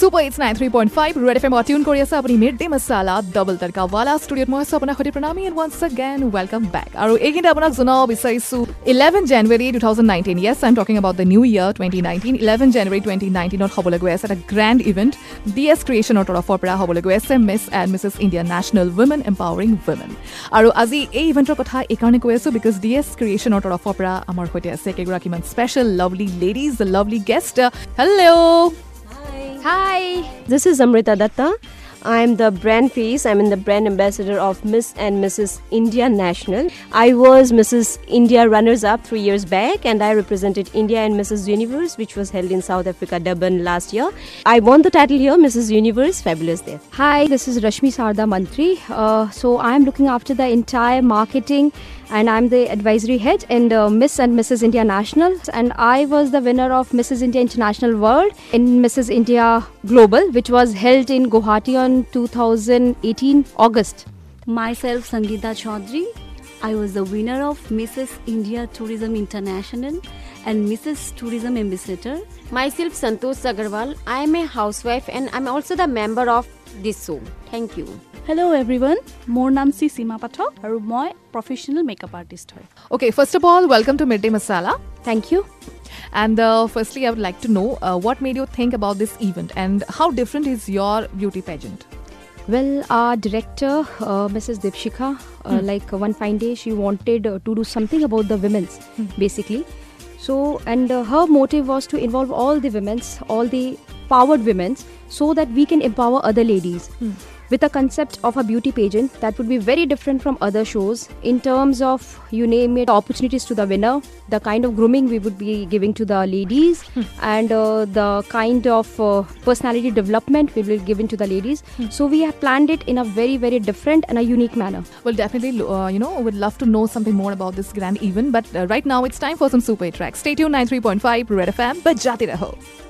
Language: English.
Super it's nine three point five red F M tune কৰি আছে আপুনি day masala double তডকাৱালা ষ্টুডিঅ'ত মই আছোঁ আপোনাৰ সৈতে Pranami and once again welcome back আৰু এইখিনিতে আপোনাক জনাব বিচাৰিছোঁ eleven January two thousand nineteen yes I am talking about the new year twenty nineteen eleven January twenty নাইনটিনত হ'বলৈ গৈ আছে এটা গ্ৰেণ্ড ইভেণ্ট ডি এছ ক্ৰিয়েশ্যনৰ তৰফৰ পৰা হ'বলৈ গৈ আছে Miss and Mrs India national women empowering women আৰু আজি এই ইভেণ্টৰ কথা এইকাৰণে কৈ আছোঁ বিকজ ডি এছ ক্ৰিয়েশ্যনৰ তৰফৰ পৰা আমাৰ সৈতে আছে কেইগৰাকীমান special lovely ladies lovely guest hello' Hi, this is Amrita Datta. I'm the brand face. I'm in the brand ambassador of Miss and Mrs. India National. I was Mrs. India runners up three years back, and I represented India and Mrs. Universe, which was held in South Africa, Durban last year. I won the title here, Mrs. Universe. Fabulous there. Hi, this is Rashmi Sarda Mantri. Uh, so I'm looking after the entire marketing and I'm the advisory head in uh, Miss and Mrs. India National. And I was the winner of Mrs. India International World in Mrs. India Global, which was held in Guwahati on on 2018 August. Myself, Sangeeta Chaudhary, I was the winner of Mrs. India Tourism International and Mrs. Tourism Ambassador. Myself, Santosh Agarwal, I am a housewife and I am also the member of this show. Thank you. Hello everyone. More name is Seema Pathak. আৰু মই professional makeup artist হয় okay first of all welcome to mid day masala thank and uh, firstly, I would like to know uh, what made you think about this event and how different is your beauty pageant? Well, our director, uh, Mrs. Dipshika, uh, like uh, one fine day, she wanted uh, to do something about the women's, basically. So, and uh, her motive was to involve all the women's, all the powered women's, so that we can empower other ladies. With a concept of a beauty pageant that would be very different from other shows in terms of, you name it, opportunities to the winner, the kind of grooming we would be giving to the ladies, and uh, the kind of uh, personality development we will be giving to the ladies. So we have planned it in a very, very different and a unique manner. Well, definitely, uh, you know, would love to know something more about this grand event. But uh, right now, it's time for some super tracks. Stay tuned, 93.5 Red FM, bajate raho.